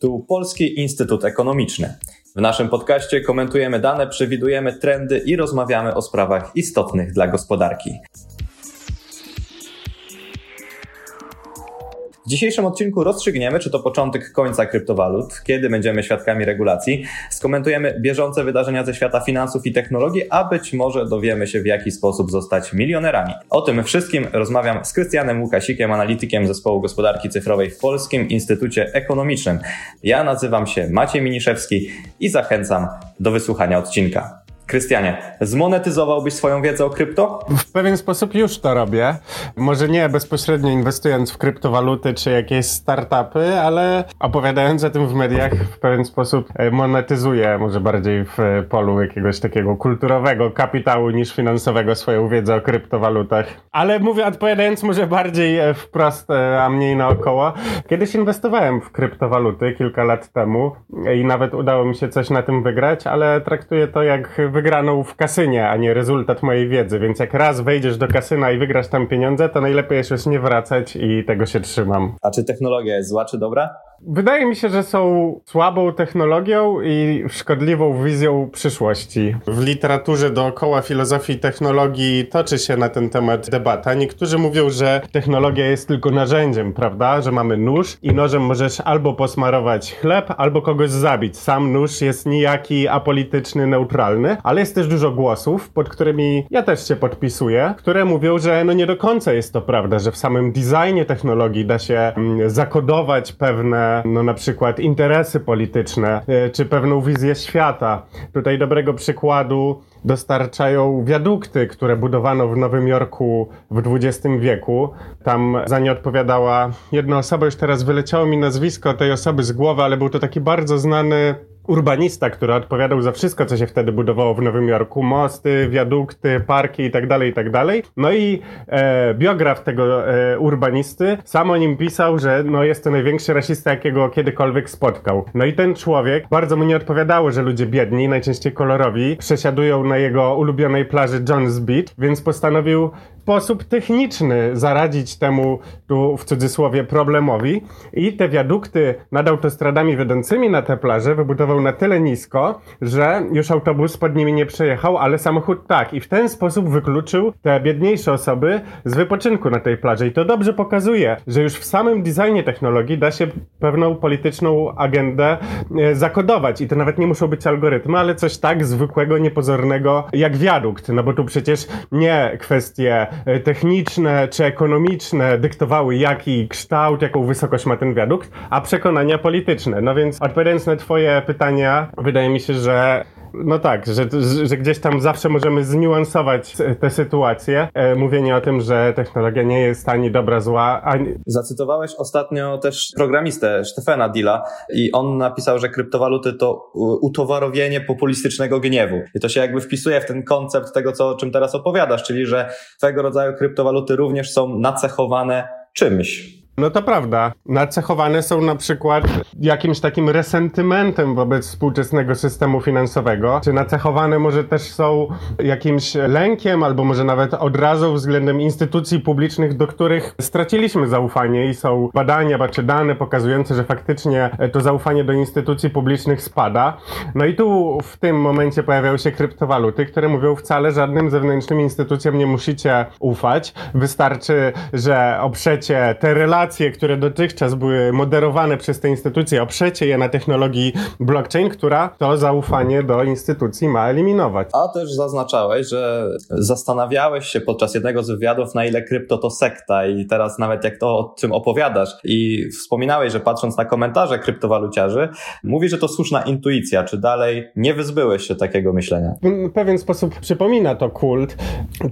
Tu Polski Instytut Ekonomiczny. W naszym podcaście komentujemy dane, przewidujemy trendy i rozmawiamy o sprawach istotnych dla gospodarki. W dzisiejszym odcinku rozstrzygniemy, czy to początek końca kryptowalut, kiedy będziemy świadkami regulacji, skomentujemy bieżące wydarzenia ze świata finansów i technologii, a być może dowiemy się, w jaki sposób zostać milionerami. O tym wszystkim rozmawiam z Krystianem Łukasikiem, analitykiem zespołu gospodarki cyfrowej w Polskim Instytucie Ekonomicznym. Ja nazywam się Maciej Miniszewski i zachęcam do wysłuchania odcinka. Krystianie, zmonetyzowałbyś swoją wiedzę o krypto? W pewien sposób już to robię. Może nie bezpośrednio inwestując w kryptowaluty czy jakieś startupy, ale opowiadając o tym w mediach w pewien sposób e, monetyzuję może bardziej w polu jakiegoś takiego kulturowego kapitału niż finansowego swoją wiedzę o kryptowalutach. Ale mówię odpowiadając może bardziej e, wprost, e, a mniej naokoło. Kiedyś inwestowałem w kryptowaluty kilka lat temu i nawet udało mi się coś na tym wygrać, ale traktuję to jak wygraną w kasynie, a nie rezultat mojej wiedzy, więc jak raz wejdziesz do kasyna i wygrasz tam pieniądze, to najlepiej jest już nie wracać i tego się trzymam. A czy technologia jest zła czy dobra? Wydaje mi się, że są słabą technologią i szkodliwą wizją przyszłości. W literaturze dookoła filozofii technologii toczy się na ten temat debata. Niektórzy mówią, że technologia jest tylko narzędziem, prawda? Że mamy nóż i nożem możesz albo posmarować chleb, albo kogoś zabić. Sam nóż jest nijaki, apolityczny, neutralny, ale jest też dużo głosów, pod którymi ja też się podpisuję, które mówią, że no nie do końca jest to prawda, że w samym designie technologii da się mm, zakodować pewne no na przykład interesy polityczne, e, czy pewną wizję świata. Tutaj dobrego przykładu dostarczają wiadukty, które budowano w Nowym Jorku w XX wieku. Tam za nie odpowiadała jedna osoba, już teraz wyleciało mi nazwisko tej osoby z głowy, ale był to taki bardzo znany urbanista, który odpowiadał za wszystko, co się wtedy budowało w Nowym Jorku. Mosty, wiadukty, parki itd., tak itd. Tak no i e, biograf tego e, urbanisty sam o nim pisał, że no, jest to największy rasista, jakiego kiedykolwiek spotkał. No i ten człowiek, bardzo mu nie odpowiadało, że ludzie biedni, najczęściej kolorowi, przesiadują na jego ulubionej plaży John's Beach, więc postanowił sposób techniczny zaradzić temu, tu w cudzysłowie, problemowi i te wiadukty nad autostradami wiodącymi na tę plażę wybudował na tyle nisko, że już autobus pod nimi nie przejechał, ale samochód tak. I w ten sposób wykluczył te biedniejsze osoby z wypoczynku na tej plaży. I to dobrze pokazuje, że już w samym designie technologii da się pewną polityczną agendę e, zakodować. I to nawet nie muszą być algorytmy, ale coś tak zwykłego, niepozornego jak wiadukt. No bo tu przecież nie kwestie E, techniczne czy ekonomiczne dyktowały jaki kształt, jaką wysokość ma ten wiadukt, a przekonania polityczne. No więc odpowiadając na twoje pytania, wydaje mi się, że no tak, że, że gdzieś tam zawsze możemy zniuansować tę sytuację. E, mówienie o tym, że technologia nie jest ani dobra, zła, ani... Zacytowałeś ostatnio też programistę Stefana Dilla i on napisał, że kryptowaluty to utowarowienie populistycznego gniewu. I to się jakby wpisuje w ten koncept tego, co, o czym teraz opowiadasz, czyli że swego rodzaju kryptowaluty również są nacechowane czymś. No to prawda. Nacechowane są na przykład jakimś takim resentymentem wobec współczesnego systemu finansowego, czy nacechowane może też są jakimś lękiem, albo może nawet odrazą względem instytucji publicznych, do których straciliśmy zaufanie i są badania czy dane pokazujące, że faktycznie to zaufanie do instytucji publicznych spada. No i tu w tym momencie pojawiają się kryptowaluty, które mówią wcale żadnym zewnętrznym instytucjom nie musicie ufać. Wystarczy, że oprzecie te relacje relacje, które dotychczas były moderowane przez te instytucje, oprzecie je na technologii blockchain, która to zaufanie do instytucji ma eliminować. A też zaznaczałeś, że zastanawiałeś się podczas jednego z wywiadów, na ile krypto to sekta i teraz nawet jak to o czym opowiadasz i wspominałeś, że patrząc na komentarze kryptowaluciarzy, mówi, że to słuszna intuicja. Czy dalej nie wyzbyłeś się takiego myślenia? W pewien sposób przypomina to kult,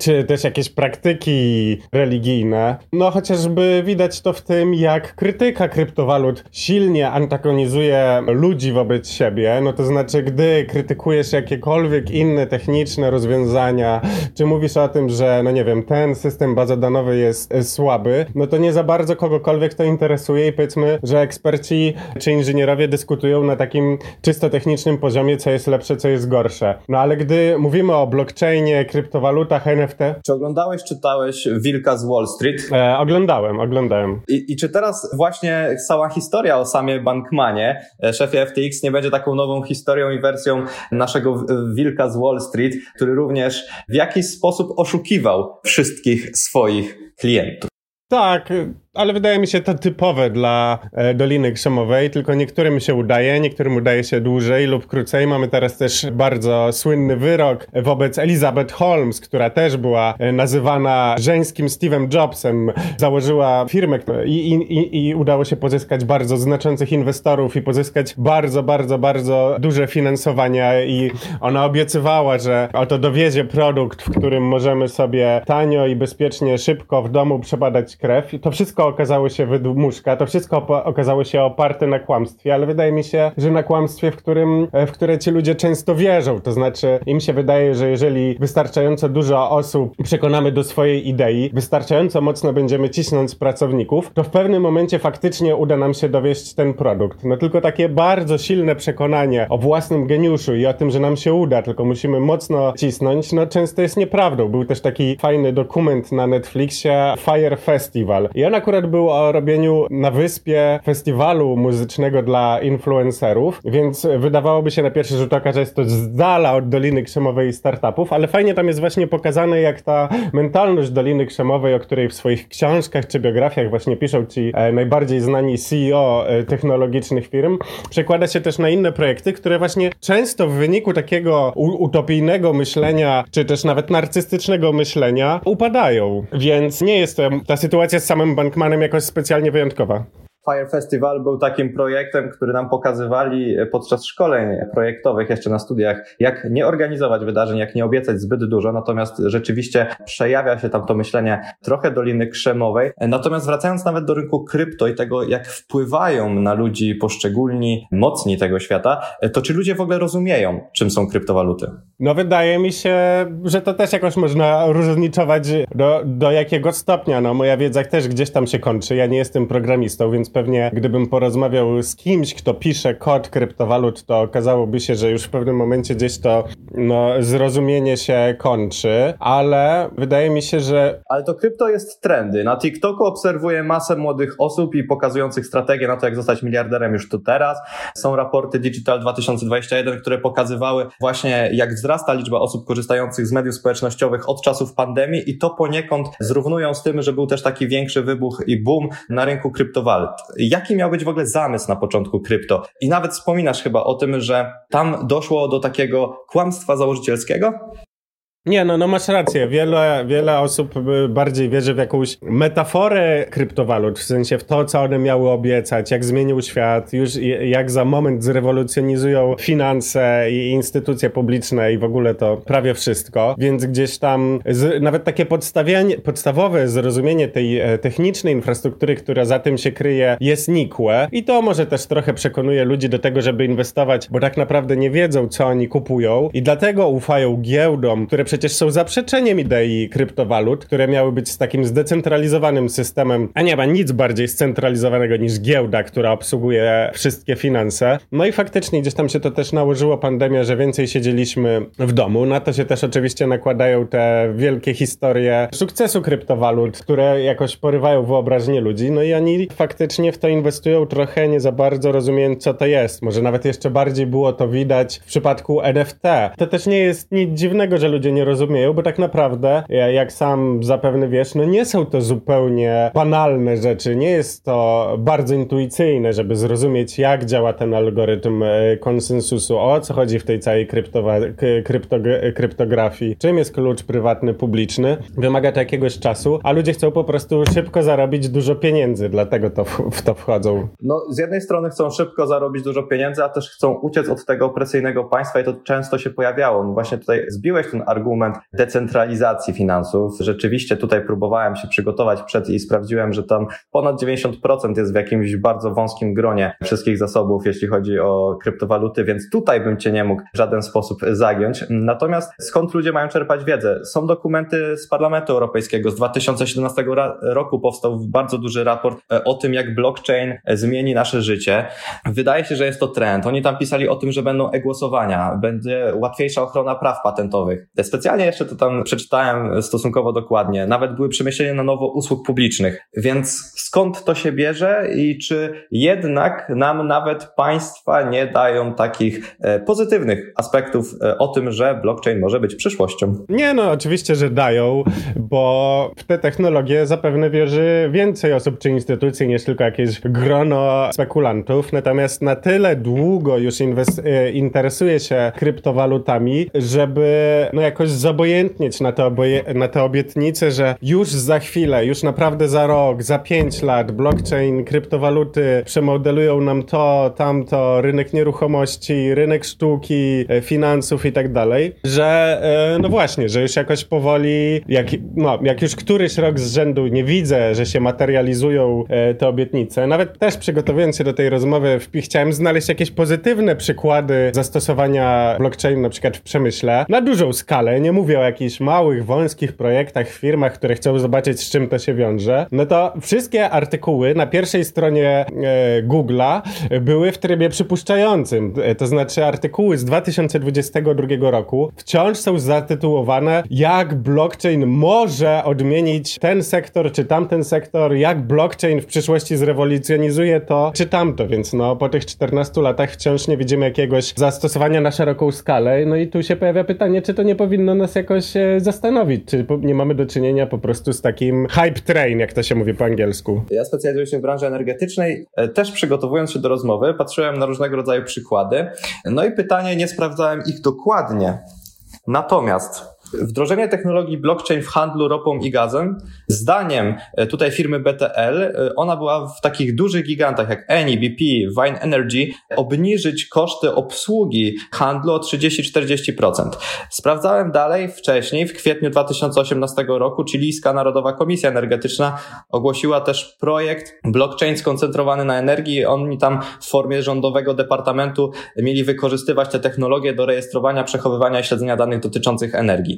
czy też jakieś praktyki religijne. No chociażby widać to w tym, jak krytyka kryptowalut silnie antagonizuje ludzi wobec siebie, no to znaczy, gdy krytykujesz jakiekolwiek inne techniczne rozwiązania, czy mówisz o tym, że, no nie wiem, ten system bazodanowy jest słaby, no to nie za bardzo kogokolwiek to interesuje i powiedzmy, że eksperci czy inżynierowie dyskutują na takim czysto technicznym poziomie, co jest lepsze, co jest gorsze. No ale gdy mówimy o blockchainie, kryptowalutach, NFT... Czy oglądałeś, czytałeś Wilka z Wall Street? E, oglądałem, oglądałem. I, I czy teraz właśnie cała historia o samie Bankmanie, e, szefie FTX, nie będzie taką nową historią i wersją naszego wilka z Wall Street, który również w jakiś sposób oszukiwał wszystkich swoich klientów? Tak, ale wydaje mi się to typowe dla e, Doliny Krzemowej, tylko niektórym się udaje, niektórym udaje się dłużej lub krócej. Mamy teraz też bardzo słynny wyrok wobec Elizabeth Holmes, która też była e, nazywana żeńskim Steve'em Jobsem. Założyła firmę i, i, i udało się pozyskać bardzo znaczących inwestorów i pozyskać bardzo, bardzo, bardzo duże finansowania i ona obiecywała, że oto dowiezie produkt, w którym możemy sobie tanio i bezpiecznie, szybko w domu przebadać krew. I to wszystko okazało się wydmuszka, to wszystko okazało się oparte na kłamstwie, ale wydaje mi się, że na kłamstwie, w którym, e, w które ci ludzie często wierzą. To znaczy, im się wydaje, że jeżeli wystarczająco dużo osób przekonamy do swojej idei, wystarczająco mocno będziemy cisnąć pracowników, to w pewnym momencie faktycznie uda nam się dowieść ten produkt. No tylko takie bardzo silne przekonanie o własnym geniuszu i o tym, że nam się uda, tylko musimy mocno cisnąć, no często jest nieprawdą. Był też taki fajny dokument na Netflixie Fire Festival i on akurat był o robieniu na wyspie festiwalu muzycznego dla influencerów, więc wydawałoby się na pierwszy rzut oka, że jest to z dala od Doliny Krzemowej i startupów, ale fajnie tam jest właśnie pokazane, jak ta mentalność Doliny Krzemowej, o której w swoich książkach czy biografiach właśnie piszą ci e, najbardziej znani CEO e, technologicznych firm, przekłada się też na inne projekty, które właśnie często w wyniku takiego utopijnego myślenia, czy też nawet narcystycznego myślenia upadają. Więc nie jest to ta sytuacja z samym Bankmanem jakoś specjalnie wyjątkowa. Fire Festival był takim projektem, który nam pokazywali podczas szkoleń projektowych jeszcze na studiach, jak nie organizować wydarzeń, jak nie obiecać zbyt dużo, natomiast rzeczywiście przejawia się tam to myślenie trochę Doliny Krzemowej. Natomiast wracając nawet do rynku krypto i tego, jak wpływają na ludzi poszczególni mocni tego świata, to czy ludzie w ogóle rozumieją, czym są kryptowaluty? No wydaje mi się, że to też jakoś można różnicować do, do jakiego stopnia. No moja wiedza też gdzieś tam się kończy. Ja nie jestem programistą, więc pewnie gdybym porozmawiał z kimś, kto pisze kod kryptowalut, to okazałoby się, że już w pewnym momencie gdzieś to no, zrozumienie się kończy, ale wydaje mi się, że... Ale to krypto jest trendy. Na TikToku obserwuję masę młodych osób i pokazujących strategię na to, jak zostać miliarderem już tu teraz. Są raporty Digital 2021, które pokazywały właśnie, jak wzrasta liczba osób korzystających z mediów społecznościowych od czasów pandemii i to poniekąd zrównują z tym, że był też taki większy wybuch i boom na rynku kryptowalut. Jaki miał być w ogóle zamysł na początku krypto? I nawet wspominasz chyba o tym, że tam doszło do takiego kłamstwa założycielskiego? Nie, no, no masz rację. Wiele, wiele osób bardziej wierzy w jakąś metaforę kryptowalut, w sensie w to, co one miały obiecać, jak zmienił świat, już jak za moment zrewolucjonizują finanse i instytucje publiczne i w ogóle to prawie wszystko. Więc gdzieś tam z, nawet takie podstawowe zrozumienie tej e, technicznej infrastruktury, która za tym się kryje, jest nikłe i to może też trochę przekonuje ludzi do tego, żeby inwestować, bo tak naprawdę nie wiedzą, co oni kupują i dlatego ufają giełdom, które przecież są zaprzeczeniem idei kryptowalut, które miały być z takim zdecentralizowanym systemem, a nie ma nic bardziej scentralizowanego niż giełda, która obsługuje wszystkie finanse. No i faktycznie gdzieś tam się to też nałożyło pandemia, że więcej siedzieliśmy w domu. Na to się też oczywiście nakładają te wielkie historie sukcesu kryptowalut, które jakoś porywają wyobraźnię ludzi. No i oni faktycznie w to inwestują trochę nie za bardzo rozumiejąc, co to jest. Może nawet jeszcze bardziej było to widać w przypadku NFT. To też nie jest nic dziwnego, że ludzie nie rozumieją, bo tak naprawdę, jak sam zapewne wiesz, no nie są to zupełnie banalne rzeczy, nie jest to bardzo intuicyjne, żeby zrozumieć, jak działa ten algorytm e, konsensusu, o co chodzi w tej całej krypto kryptografii, czym jest klucz prywatny, publiczny. Wymaga to jakiegoś czasu, a ludzie chcą po prostu szybko zarobić dużo pieniędzy, dlatego to w, w to wchodzą. No, z jednej strony chcą szybko zarobić dużo pieniędzy, a też chcą uciec od tego opresyjnego państwa i to często się pojawiało. No właśnie tutaj zbiłeś ten argument argument decentralizacji finansów. Rzeczywiście tutaj próbowałem się przygotować przed i sprawdziłem, że tam ponad 90% jest w jakimś bardzo wąskim gronie wszystkich zasobów, jeśli chodzi o kryptowaluty, więc tutaj bym cię nie mógł w żaden sposób zagiąć. Natomiast skąd ludzie mają czerpać wiedzę? Są dokumenty z Parlamentu Europejskiego. Z 2017 roku powstał bardzo duży raport e, o tym, jak blockchain zmieni nasze życie. Wydaje się, że jest to trend. Oni tam pisali o tym, że będą e-głosowania, będzie łatwiejsza ochrona praw patentowych. Specjalnie jeszcze to tam przeczytałem stosunkowo dokładnie. Nawet były przemyślenia na nowo usług publicznych. Więc skąd to się bierze i czy jednak nam nawet państwa nie dają takich e, pozytywnych aspektów e, o tym, że blockchain może być przyszłością? Nie, no oczywiście, że dają, bo w te technologie zapewne wierzy więcej osób czy instytucji niż tylko jakieś grono spekulantów. Natomiast na tyle długo już e, interesuje się kryptowalutami, żeby no jakoś zobojętnieć na te, na te obietnice, że już za chwilę, już naprawdę za rok, za pięć lat blockchain, kryptowaluty przemodelują nam to, tamto, rynek nieruchomości, rynek sztuki, e, finansów i tak dalej, że e, no właśnie, że już jakoś powoli, jak, no, jak już któryś rok z rzędu nie widzę, że się materializują e, te obietnice, nawet też przygotowując się do tej rozmowy, chciałem znaleźć jakieś pozytywne przykłady zastosowania blockchain na przykład w przemyśle na dużą skalę, nie mówię o jakichś małych, wąskich projektach, firmach, które chcą zobaczyć z czym to się wiąże, no to wszystkie artykuły na pierwszej stronie e, Google'a były w trybie przypuszczającym. E, to znaczy artykuły z 2022 roku wciąż są zatytułowane jak blockchain może odmienić ten sektor czy tamten sektor, jak blockchain w przyszłości zrewolucjonizuje to czy tamto, więc no po tych 14 latach wciąż nie widzimy jakiegoś zastosowania na szeroką skalę. No i tu się pojawia pytanie, czy to nie powinno nas jakoś e, zastanowić, czy nie mamy do czynienia po prostu z takim hype train, jak to się mówi po angielsku. Ja specjalizuję się w branży energetycznej. E, też przygotowując się do rozmowy, patrzyłem na różnego rodzaju przykłady. No i pytanie, nie sprawdzałem ich dokładnie. Natomiast Wdrożenie technologii blockchain w handlu ropą i gazem, zdaniem e, tutaj firmy BTL, e, ona była w takich dużych gigantach jak Eni, BP, Vine Energy, obniżyć koszty obsługi handlu o 30-40%. Sprawdzałem dalej wcześniej, w kwietniu 2018 roku, chilijska Narodowa Komisja Energetyczna ogłosiła też projekt blockchain skoncentrowany na energii. Oni tam w formie rządowego departamentu mieli wykorzystywać te technologie do rejestrowania, przechowywania i śledzenia danych dotyczących energii.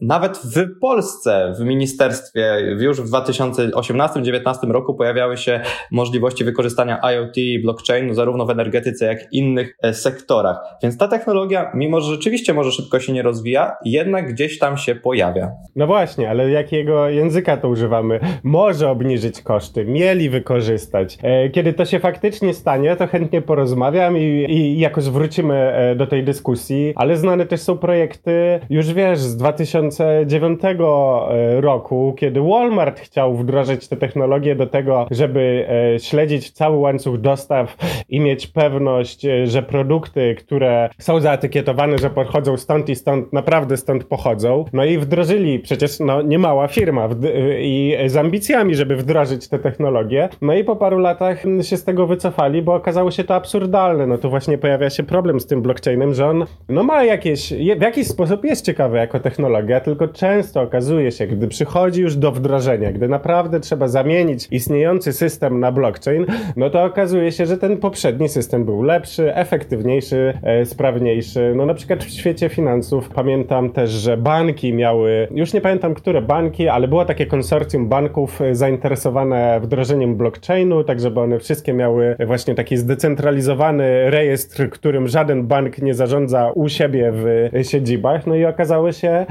Nawet w Polsce, w ministerstwie, już w 2018-2019 roku pojawiały się możliwości wykorzystania IoT i blockchainu zarówno w energetyce, jak i innych e, sektorach. Więc ta technologia, mimo że rzeczywiście może szybko się nie rozwija, jednak gdzieś tam się pojawia. No właśnie, ale jakiego języka to używamy? Może obniżyć koszty, mieli wykorzystać. E, kiedy to się faktycznie stanie, to chętnie porozmawiam i, i jakoś wrócimy e, do tej dyskusji, ale znane też są projekty, już wiesz, z 2009 e, roku, kiedy Walmart chciał wdrożyć te technologie do tego, żeby e, śledzić cały łańcuch dostaw i mieć pewność, e, że produkty, które są zaetykietowane, że pochodzą stąd i stąd, naprawdę stąd pochodzą. No i wdrożyli przecież no, niemała firma i z ambicjami, żeby wdrożyć te technologie. No i po paru latach się z tego wycofali, bo okazało się to absurdalne. No tu właśnie pojawia się problem z tym blockchainem, że on no ma jakieś, w jakiś sposób jest ciekawy jako technologia, tylko często okazuje się, gdy przychodzi już do wdrożenia, gdy naprawdę trzeba zamienić istniejący system na blockchain, no to okazuje się, że ten poprzedni system był lepszy, efektywniejszy, e, sprawniejszy. No na przykład w świecie finansów pamiętam też, że banki miały, już nie pamiętam które banki, ale było takie konsorcjum banków e, zainteresowane wdrożeniem blockchainu, tak żeby one wszystkie miały właśnie taki zdecentralizowany rejestr, którym żaden bank nie zarządza u siebie w siedzibach. No i okazało się,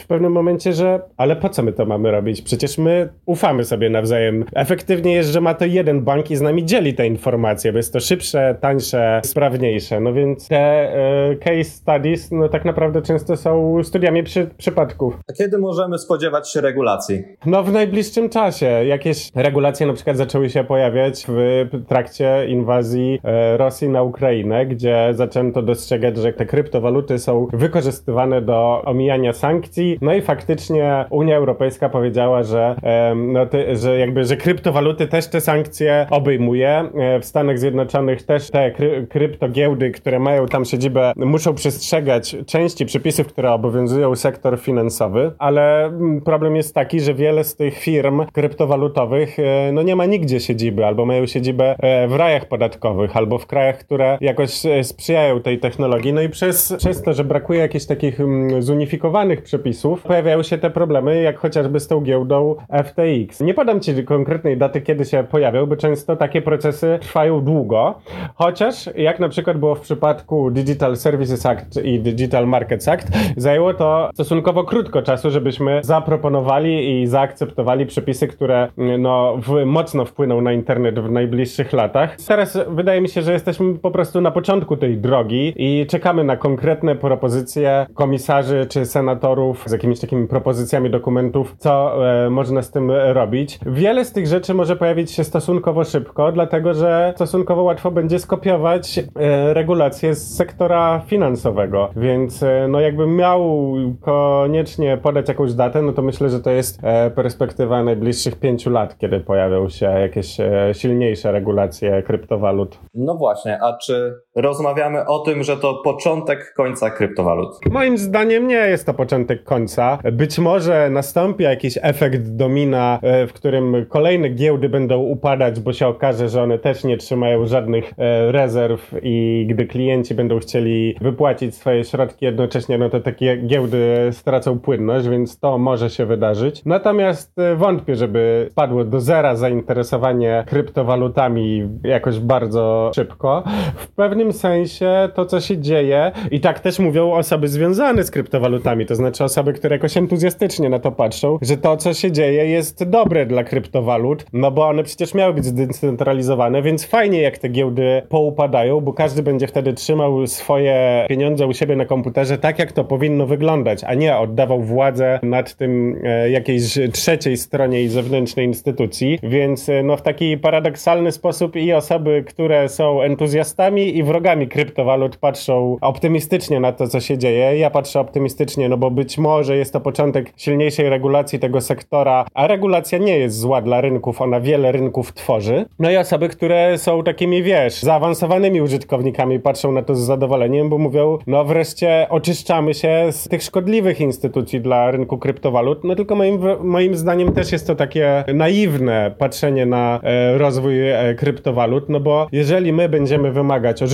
w pewnym momencie, że ale po co my to mamy robić? Przecież my ufamy sobie nawzajem. Efektywnie jest, że ma to jeden bank i z nami dzieli te informacje, bo jest to szybsze, tańsze, sprawniejsze. No więc te e, case studies no tak naprawdę często są studiami przy, przypadków. A kiedy możemy spodziewać się regulacji? No w najbliższym czasie. Jakieś regulacje na przykład zaczęły się pojawiać w trakcie inwazji e, Rosji na Ukrainę, gdzie zaczęto dostrzegać, że te kryptowaluty są wykorzystywane do omijania sankcji. No i faktycznie Unia Europejska powiedziała, że, no że jakby, że kryptowaluty też te sankcje obejmuje. E, w Stanach Zjednoczonych też te kry, kryptogiełdy, które mają tam siedzibę, muszą przestrzegać części przepisów, które obowiązują sektor finansowy, ale mm, problem jest taki, że wiele z tych firm kryptowalutowych e, no nie ma nigdzie siedziby, albo mają siedzibę e, w rajach podatkowych, albo w krajach, które jakoś sprzyjają tej technologii. No i przez, przez to, że brakuje jakichś takich mm, zunifikowanych przepisów, przepisów, pojawiają się te problemy, jak chociażby z tą giełdą FTX. Nie podam Ci konkretnej daty, kiedy się pojawią, bo często takie procesy trwają długo, chociaż jak na przykład było w przypadku Digital Services Act i Digital Markets Act, zajęło to stosunkowo krótko czasu, żebyśmy zaproponowali i zaakceptowali przepisy, które no, w, mocno wpłyną na internet w najbliższych latach. Teraz wydaje mi się, że jesteśmy po prostu na początku tej drogi i czekamy na konkretne propozycje komisarzy czy senatorów z jakimiś takimi propozycjami dokumentów, co e, można z tym robić. Wiele z tych rzeczy może pojawić się stosunkowo szybko, dlatego że stosunkowo łatwo będzie skopiować e, regulacje z sektora finansowego, więc e, no jakbym miał koniecznie podać jakąś datę, no to myślę, że to jest perspektywa najbliższych pięciu lat, kiedy pojawią się jakieś silniejsze regulacje kryptowalut. No właśnie, a czy rozmawiamy o tym, że to początek końca kryptowalut? Moim zdaniem nie jest to początek końca. Być może nastąpi jakiś efekt domina, e, w którym kolejne giełdy będą upadać, bo się okaże, że one też nie trzymają żadnych e, rezerw i gdy klienci będą chcieli wypłacić swoje środki jednocześnie, no to takie giełdy stracą płynność, więc to może się wydarzyć. Natomiast e, wątpię, żeby spadło do zera zainteresowanie kryptowalutami jakoś bardzo szybko. W pewnym sensie to, co się dzieje, i tak też mówią osoby związane z kryptowalutami, to znaczy osoby, które jakoś entuzjastycznie na to patrzą, że to, co się dzieje, jest dobre dla kryptowalut, no bo one przecież miały być zdecentralizowane, więc fajnie, jak te giełdy poupadają, bo każdy będzie wtedy trzymał swoje pieniądze u siebie na komputerze tak, jak to powinno wyglądać, a nie oddawał władzę nad tym e, jakiejś trzeciej stronie i zewnętrznej instytucji, więc e, no w taki paradoksalny sposób i osoby, które są entuzjastami i wrogami kryptowalut patrzą optymistycznie na to, co się dzieje. Ja patrzę optymistycznie, no bo być może jest to początek silniejszej regulacji tego sektora, a regulacja nie jest zła dla rynków, ona wiele rynków tworzy. No i osoby, które są takimi, wiesz, zaawansowanymi użytkownikami patrzą na to z zadowoleniem, bo mówią, no wreszcie oczyszczamy się z tych szkodliwych instytucji dla rynku kryptowalut. No tylko moim, moim zdaniem też jest to takie naiwne patrzenie na e, rozwój e, kryptowalut, no bo jeżeli my będziemy wymagać od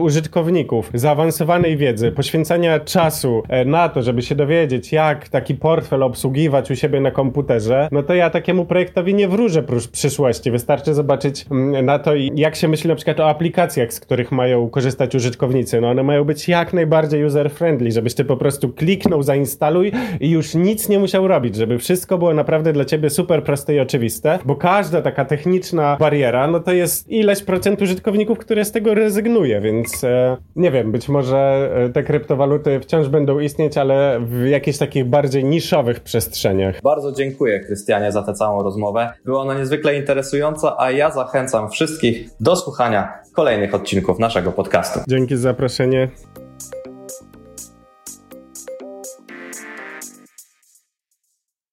użytkowników zaawansowanej wiedzy, poświęcania czasu e, na to, żeby się dowiedzieć, jak taki portfel obsługiwać u siebie na komputerze, no to ja takiemu projektowi nie wróżę przyszłości. Wystarczy zobaczyć mm, na to, jak się myśli na przykład o aplikacjach, z których mają korzystać użytkownicy. No one mają być jak najbardziej user-friendly, żebyś ty po prostu kliknął, zainstaluj i już nic nie musiał robić, żeby wszystko było naprawdę dla ciebie super proste i oczywiste, bo każda taka techniczna bariera, no to jest ileś procent użytkowników, które z tego rezygnuje, więc e, nie wiem, być może e, te kryptowaluty wciąż będą istnieć, ale w jakichś takich bardziej niszowych przestrzeniach. Bardzo dziękuję, Krystianie, za tę całą rozmowę. Była ona niezwykle interesująca, a ja zachęcam wszystkich do słuchania kolejnych odcinków naszego podcastu. Dzięki za zaproszenie.